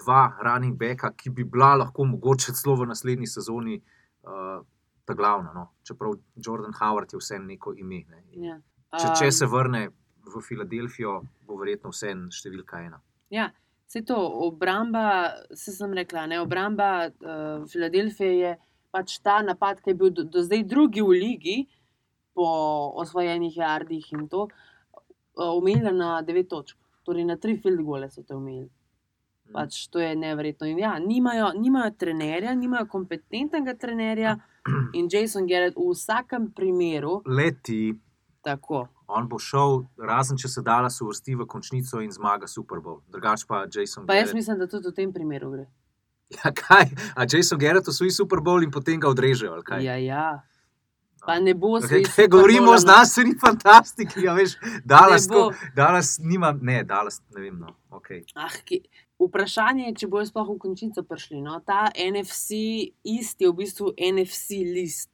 dva running backa, ki bi bila lahko mogoče celo v naslednji sezoni uh, ta glavna. No. Čeprav Jordan Howard je vseeno neko ime. Ne. Ja. Če, če Um, se vrne v Filadelfijo, bo verjetno vseeno številka ena. Ja, vse to, obramba, se sem rekla, ne, obramba uh, Filadelfije je pač ta napad, ki je bil do, do zdaj drugi v ligi po osvojenih jardih in to, uh, omejila na 9 točk. Torej na 3 field gole so te omejili. Mm. Pač to je neverjetno. In ja, nimajo, nimajo trenerja, nimajo kompetentnega trenerja in Jason Garrett v vsakem primeru Leti, tako. on bo šel, razen če se Dallas uvrsti v končnico in zmaga Super Bowl. Drugač pa Jason Pa jaz Garrett. mislim, da tudi v tem primeru gre. Ja, kaj? A Jason Garrett osvoji Super Bowl in potem ga odrežejo? Ja, ja. Pa ne bo Kaj, svet kaj govorimo o znanstveni fantastiki, ja, veš, Dallas, Ne ko, Dallas nima, ne, Dallas, ne vem, no, okay. Ah, ki, vprašanje je, če bojo sploh v končnico prišli. No? Ta NFC ist je v bistvu NFC list.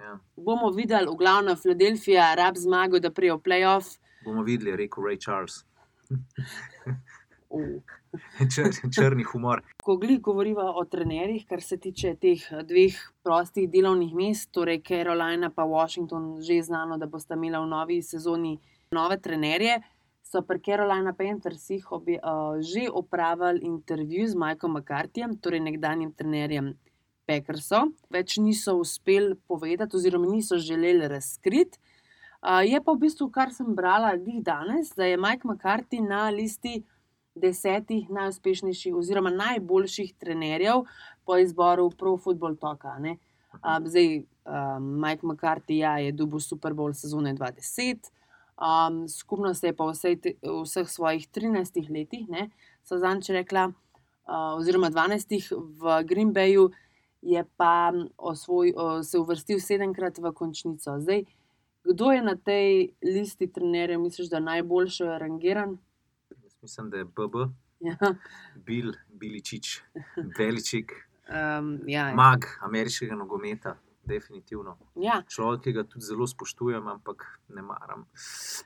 Ja. Bomo videli, v glavnem, Filadelfija, rab zmago, da prijo playoff. Bomo videli, rekel Ray Charles. Čr, črni humor. Ko gli govoriva o trenerjih, kar se tiče teh eh, dveh prostih delovnih mest, torej Carolina in Washington, že znano, da bosta imela v novi sezoni nove trenerje, so pri Carolina Panthersih uh, že opravili intervju z Michaelom McCarthyjem, torej nekdanjim trenerjem Packersov. Več niso uspeli povedati, oziroma niso želeli razkriti. Uh, je pa v bistvu, kar sem brala glih danes, da je Mike McCarthy na listi desetih najuspešnejših oziroma najboljših trenerjev po izboru Pro Football Toka. ne. Um, zdaj, um, Mike McCarthy ja, je dobil Super Bowl sezone 2010, um, skupno se je pa v vsej te, vseh svojih 13 letih, ne, so zanč rekla, uh, oziroma 12 v Green Bayu, je pa osvoj, uh, se uvrstil sedemkrat v končnico. Zdaj, kdo je na tej listi trenerjev, misliš, da je najboljši rangiran? Mislim, da je BB, Ja, Bil, Biličič, Beličik, um, ja, mag ameriškega nogometa, definitivno. ja. Človek, ki ga tudi zelo spoštujem, ampak ne maram,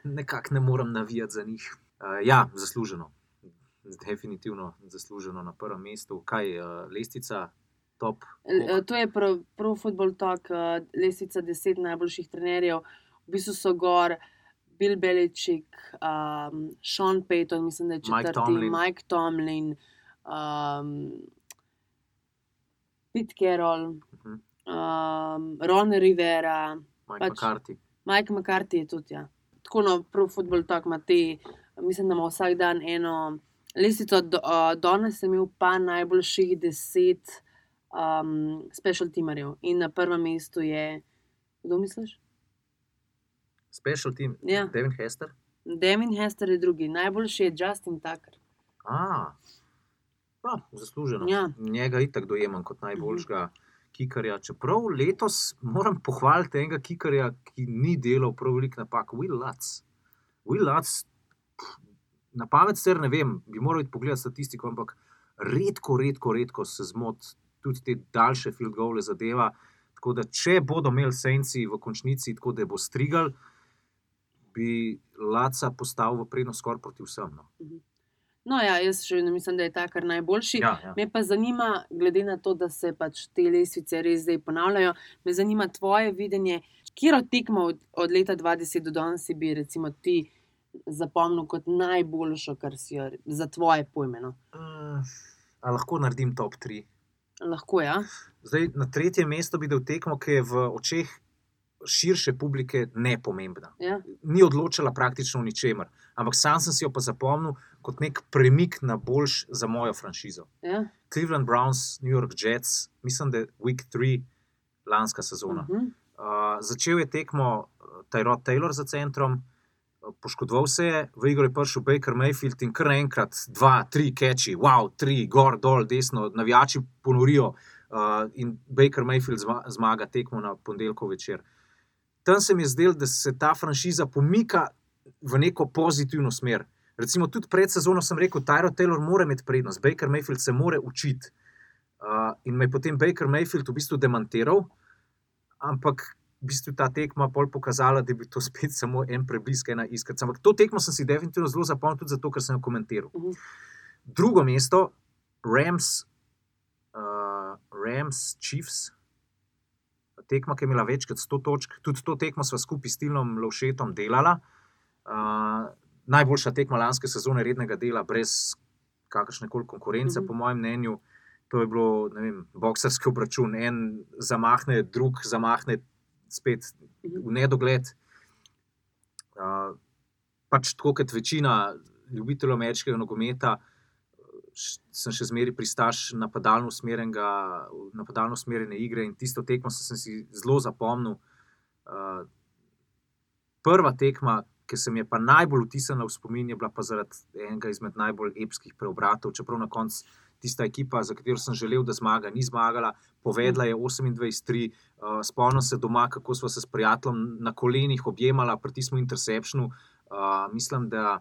nekako ne morem navijati za njih. Uh, ja, zasluženo, definitivno zasluženo na prvem mestu. Kaj je uh, lestvica, top? Eh, To je Pro, pro Football Talk, uh, lestvica deset najboljših trenerjev. V bistvu so gor Bill Belichick, um, Sean Payton, mislim, da je Mike četrti, Tomlin. Mike Tomlin, um, Pete Carroll, Mhm. um, Ron Rivera, Mike Pač- McCarthy. Mike McCarthy je tudi. Ja. Tako no, Pro Football Talk ima te mislim, da ima vsak dan eno lestvico, do, uh, danes sem imel pa najboljših deset um, special teamerjev in na prvem mestu je, kdo misliš? Special team, Ja. Devin Hester. Demin Hester je drugi, najboljši je Justin Tucker. A, pa, zasluženo. Ja. Njega itak dojemam kot najboljšega kikarja. Čeprav letos moram pohvaliti enega kikarja, ki ni delal prav veliko napak, Will Lutz. Will Lutz, na pamet ser ne vem, bi moral iti pogledati statistiko, ampak redko, redko, redko se zmot tudi te daljše field goale zadeva. Tako da, če bodo imeli senci v končnici, tako da bo strigal, bi Laca postavil v prednost skoraj proti vsem. No. No, ja, jaz še vedno mislim, da je Tucker najboljši. Ja, ja. Me pa zanima, glede na to, da se pač te lestvice res zdaj ponavljajo, me zanima tvoje videnje, kje tekmo od, od leta 20 do danes bi recimo ti zapomnil kot najboljšo, kar si jo za tvoje pojme. No? Uh, lahko naredim top 3. Lahko, ja. Zdaj, na tretjem mestu bi dal tekmo, ki je v očeh širše publike nepomembna. ja. Ni odločila praktično o ničemer, ampak sam sem si jo pa zapomnil kot nek premik na boljš za mojo franšizo. ja. Cleveland Browns, New York Jets, mislim, da je week 3 lanska sezona. Uh -huh. Uh, začel je tekmo uh, Tyrod Taylor za centrom, uh, poškodoval se je, v igro je prišel Baker Mayfield in kar naenkrat dva, tri keči, wow, tri, gor, dol, desno, navijači ponorijo uh, in Baker Mayfield zma zmaga tekmo na ponedeljkov večer. Tam se mi je zdelo, da se ta franšiza pomika v neko pozitivno smer. Recimo, tudi pred sezono sem rekel, Tyrod Taylor mora imeti prednost, Baker Mayfield se mora učiti. Uh, in me je potem Baker Mayfield v bistvu demantiral, ampak v bistvu ta tekma pol pokazala, da bil to spet samo en preblisk, ena iskra. Ampak to tekmo sem si definitivno zelo zapomnil, tudi zato, ker sem jo komentiral. Mhm. Drugo mesto, Rams, uh, Rams, Chiefs. Tekma, ki je imela več kot 100 točk, tudi to tekmo smo skupaj s Tilnom Lovšetom delala. Uh, najboljša tekma lanske sezone rednega dela, brez kakršne koli konkurence, Mhm. mm -hmm. po mojem mnenju. To je bilo vem, boksarski obračun, en zamahne, drug zamahne, spet v nedogled. Uh, pač tako kot večina ljubiteljev ameriškega nogometa, š- sem še zmeraj pristaš napadalno napadalno usmerjene igre in tisto tekmo sem si zelo zapomnil. Uh, prva tekma, ki se mi je pa najbolj vtisnila v spomin, je bila pa zaradi enega izmed najbolj epskih preobratov, čeprav na koncu tista ekipa, za katero sem želel, da zmaga, ni zmagala, povedala je 28-3, uh, spomnim se doma, kako smo se s prijateljem na kolenih objemala, pritisnili interceptionu. Uh, mislim, da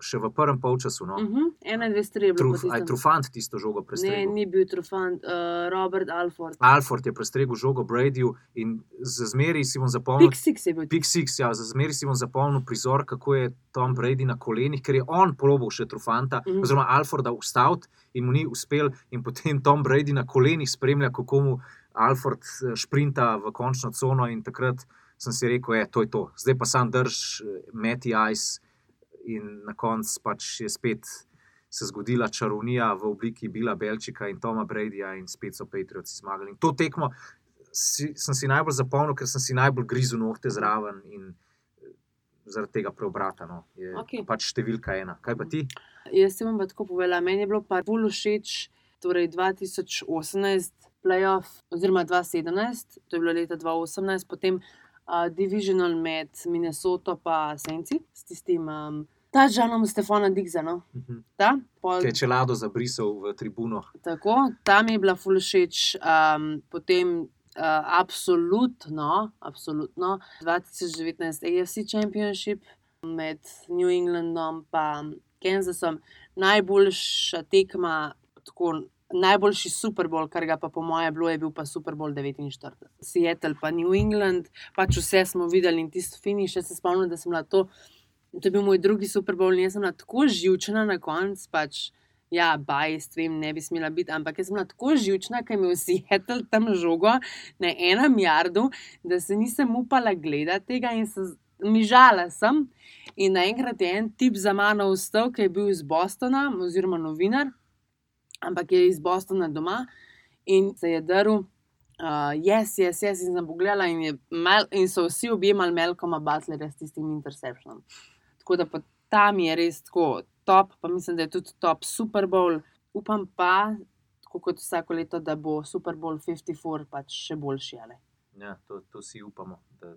še v prvem polčasu. No, Uh -huh. Ena, dve, je bilo. Truf, tistem. Trufant tisto žogo Ne, prestregel. ni bil Trufant, uh, Robert Alford. Alford je prestregel žogo Bradyju in za zmeri si bom zapomnil. Pik Six je bil. Pick Six, ja, za zmeri si bom zapomnil prizor, kako je Tom Brady na kolenih, ker je on probal še Trufanta, mm Mhm. -hmm. oziroma Alforda ustaviti in mu ni uspel, in potem Tom Brady na kolenih spremlja, kako mu Alford eh, šprinta v končno cono. In takrat sem si rekel, da je to, je to. Zdaj pa sam drž, meti ice in na koncu pač je spet. Se zgodila čarovnija v obliki Bila Belčika in Toma Bradyja, in spet so Patriots zmagali. In to tekmo si, sem si najbolj zapomnil, ker sem si najbolj grizel nohte zraven in eh, zaradi tega preobrata. No, je okay. pač številka ena. Kaj pa ti? Jaz se bom pa tako povedala. Meni je bilo pa bolj všeč, torej 2018, playoff, oziroma 2017, to je bilo leta 2018, potem uh, divisional med Minnesoto in Senci, s tistim um, Tažanom Stefana Digza. No? Ta, pol, Ki je čelado zabrisal v tribuno. tako, tam je bila full všeč, um, potem. Uh, absolutno, absolutno. 2019 AFC Championship med New Englandom in Kansasom, najboljša tekma, tako, najboljši Super Bowl, kar ga pa po mojem bilo, je bil pa Super Bowl 49. Seattle pa New England, pač vse smo videli in tisto finiš. Jaz se spomnim, da sem bila to, to je bil moj drugi Super Bowl in jaz sem bila tako živčena na koncu. Pač, Ja, bajst, vem, ne bi smela biti, ampak jaz sem bila tako živčna, ker je Seattle tam žogo na enem jardu, da se nisem upala gledati tega in se mižala sem. In naenkrat je en tip za mano vstal, ki je bil iz Bostona, oziroma novinar, ampak je iz Bostona doma in se je drl. Uh, jaz, jaz, jaz in sem pogledala, in, je Mel, in so vsi objemali Melkoma Butlerja s tistim interceptionom. Tako da tam je res tako top, pa mislim, da je tudi top Super Bowl. Upam pa, tako kot vsako leto, da bo Super Bowl 54 pač še boljši. ali. Ja, to, to si upamo, da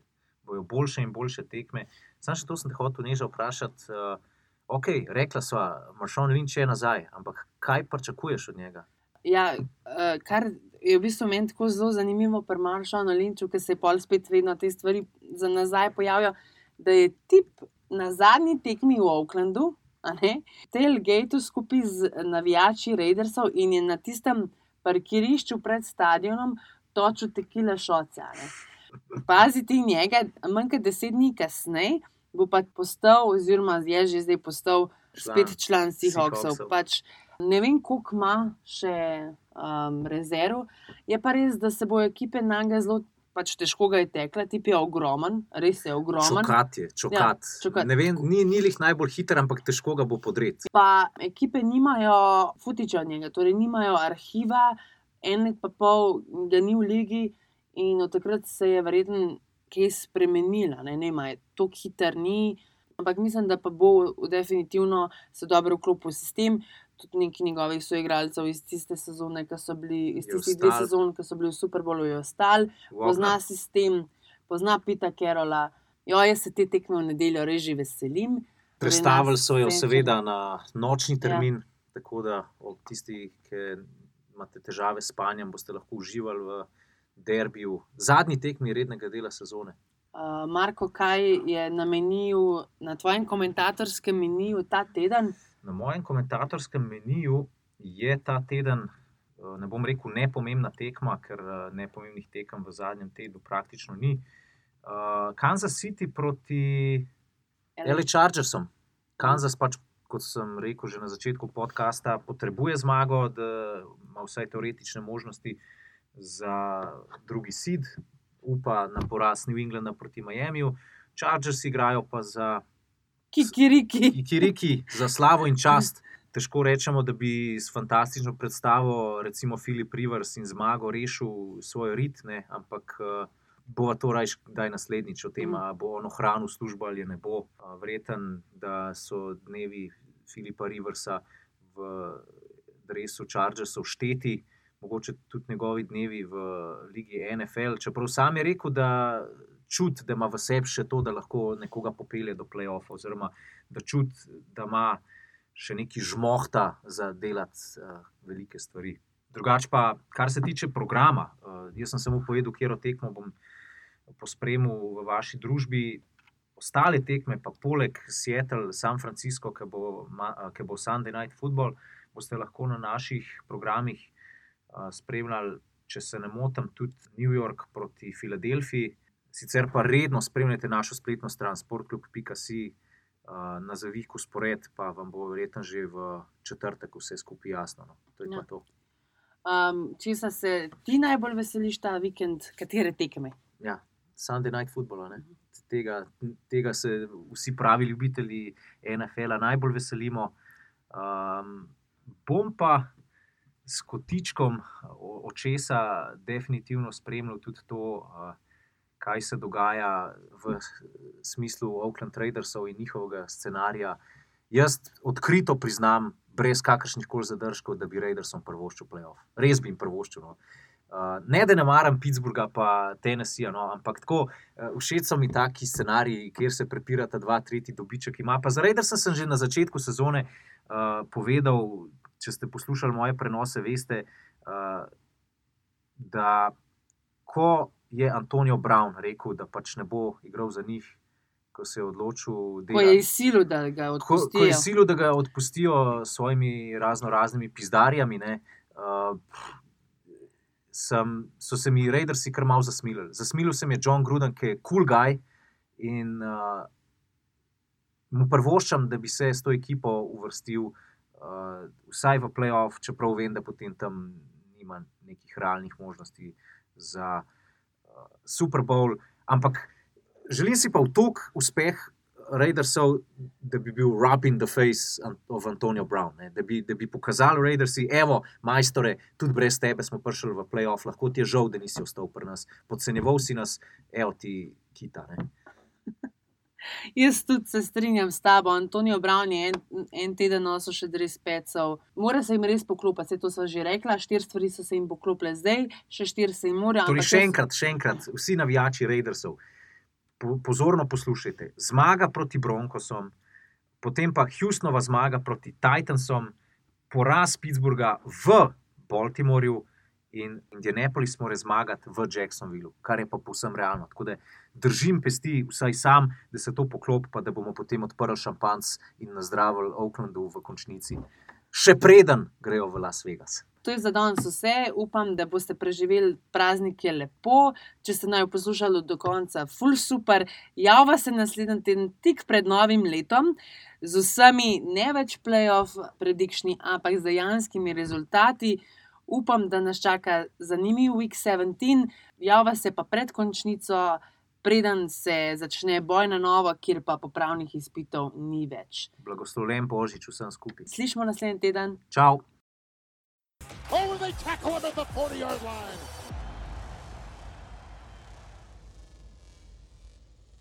bojo boljše in boljše tekme. Sam še to sem te hotel neža vprašati. Uh, ok, rekla sva, Maršon Lynch je nazaj, ampak kaj pričakuješ od njega? Ja, uh, kar je v bistvu meni tako zelo zanimivo pri Maršanu Linču, ker se pol spet vedno te stvari za nazaj pojavijo, da je tip na zadnji tekmi v Oaklandu, tailgate skupaj z navijači Raidersov in je na tistem parkirišču pred stadionom točil tekile šoce. a ne. Paziti njega, manj kot deset dni kasneje, bo pa postal, oziroma je že zdaj postal, spet član Seahawksov. Seahawksov. Pač, ne vem, koliko ima še um, rezerv. Je pa res, da se bo ekipe na njega zelo pač težko ga je tekla, tip je ogromen, res je ogromen. Čokat je, čokat. Ja, čokat. Ne vem, ni, ni lih najbolj hiter, ampak težko ga bo podreti. Pa ekipe nimajo futiča njega, torej nimajo arhiva, en let pa pol ga ni v ligi in od takrat se je verjetno kaj spremenila. Ne, ne, ma, je tako hiter ni, ampak mislim, da pa bo definitivno se dobro vklopil v sistem. Tudi neki njegovih soigralcev iz tiste sezone, ki so bili, iz tistih dveh sezon, ki so bili v Super Bowlu, je ostal, pozna sistem, pozna Pita Kerola. Jo, jaz se te tekme v nedeljo res že veselim. Prestavili so jo, seveda, na nočni termin, ja. tako da ob tisti, ki imate težave s spanjem, boste lahko uživali v derbiju, zadnji tekmi rednega dela sezone. Uh, Marko, kaj je na meniju, na tvojem komentatorskem meniju ta teden? Na mojem komentatorskem meniju je ta teden, eh, ne bom rekel, nepomembna tekma, ker eh, nepomembnih tekem v zadnjem tednu praktično ni. Uh, Kansas City proti LA Chargersom. Kansas pač, kot sem rekel že na začetku podcasta, potrebuje zmago, da ima vsaj teoretične možnosti za drugi sid, upa na poraz New Englanda proti Miamiju. Chargers igrajo pa za Kikiriki. Ikiriki za slavo in čast. Težko rečemo, da bi s fantastično predstavo, recimo Filip Rivers in zmago, rešil svoj rit, ne? ampak uh, bo to rajš kdaj naslednjič o tem, ali bo on ohranil službo ali je ne bo. Uh, Verjeten, da so dnevi Filipa Riversa v dresu Chargersov šteti, mogoče tudi njegovi dnevi v Ligi NFL. Čeprav sam je rekel, da čuti, da ima v sebi še to, da lahko nekoga popelje do playoffa, oziroma da čuti, da ima še neki žmohta za delati uh, velike stvari. Drugače pa, kar se tiče programa, uh, jaz sem samo povedal, kje tekmo bom pospremil v vaši družbi. Ostale tekme, pa poleg Seattle, San Francisco, ki bo, a, ki bo Sunday Night Football, boste lahko na naših programih a, spremljali, če se ne motim, tudi New York proti Filadelfiji. Sicer pa redno spremljate našo spletno stran sportklub.com na zavihku spored, pa vam bo verjetno že v četrtek vse skupaj jasno. No. To je Ja. pa to. Um, Česa se ti najbolj veseliš ta vikend, katere tekme? Ja, Sunday Night Football. ne. Tega, tega se vsi pravi ljubitelji NFL-a najbolj veselimo. Um, bom pa s kotičkom očesa definitivno spremljal tudi to, uh, kaj se dogaja v smislu Oakland Raidersov in njihovega scenarija. Jaz odkrito priznam, brez kakršnih koli zadržkov, da bi Raidersom prvoščil playoff. Res bi jim prvoščil. No. Uh, ne, da ne maram Pittsburgha, pa Tennesseeja, no, ampak tako uh, všeč so mi taki scenariji, kjer se prepirata dva, tretji dobiček. Ima. Pa za Raidersa sem že na začetku sezone uh, povedal, če ste poslušali moje prenose, veste, uh, da ko je Antonijo Brown rekel, da pač ne bo igral za njih, ko se je odločil, Ko je izsilil, da ga ko, odpustijo. ko je silo, da ga odpustijo s svojimi razno raznimi pizdarjami, ne, uh, sem, so se mi Raidersi kar malo zasmilili. Zasmilil se mi je John Gruden, ki je cool guy in uh, mu prvoščam, da bi se s to ekipo uvrstil uh, vsaj v playoff, čeprav vem, da potem tam nima nekih realnih možnosti za uh, Super Bowl. Ampak želim si pa v tok uspeh Raidersov, da bi bil rub in the face of Antonio Brown, ne? da bi, da bi pokazali Raidersi, evo, majstore, tudi brez tebe smo prišli v playoff, lahko ti je žal, da nisi ostal pri nas, podcenjeval si nas, evo ti kita. Ne? Jaz tudi se strinjam s tabo. Antonijo Brown je en, en teden nosil še dres pecov. Mora se jim res poklopiti, to smo že rekla. Štiri stvari so se jim poklopile zdaj, še štiri se jim morajo. Torej, še enkrat, še enkrat, vsi navijači Raidersov, po, pozorno poslušajte. Zmaga proti Broncosom, potem pa Houstonova zmaga proti Titansom, poraz Pittsburgha v Baltimorju. In Indianapolis mora zmagati v Jacksonvillu, kar je pa povsem realno. Tako da držim pesti, vsaj sam, da se to poklopi, pa da bomo potem odprli šampanc in nazdravili Oaklandu v končnici. Še preden grejo v Las Vegas. To je za danes vse. Upam, da boste preživeli praznike lepo. Če ste naj poslušali do konca, full super. Javlja se naslednji teden, tik pred novim letom, z vsemi ne več playoff predikšni, ampak z dejanskimi rezultati. Upam, da nas čaka zanimiv Week 17, javlja se pa pred končnico, preden se začne boj na novo, kjer pa popravnih izpitov ni več. Blagoslovljen božič vsem skupaj. Slišimo naslednji teden. Čau! Oh, they tackle him at the 40 yard line.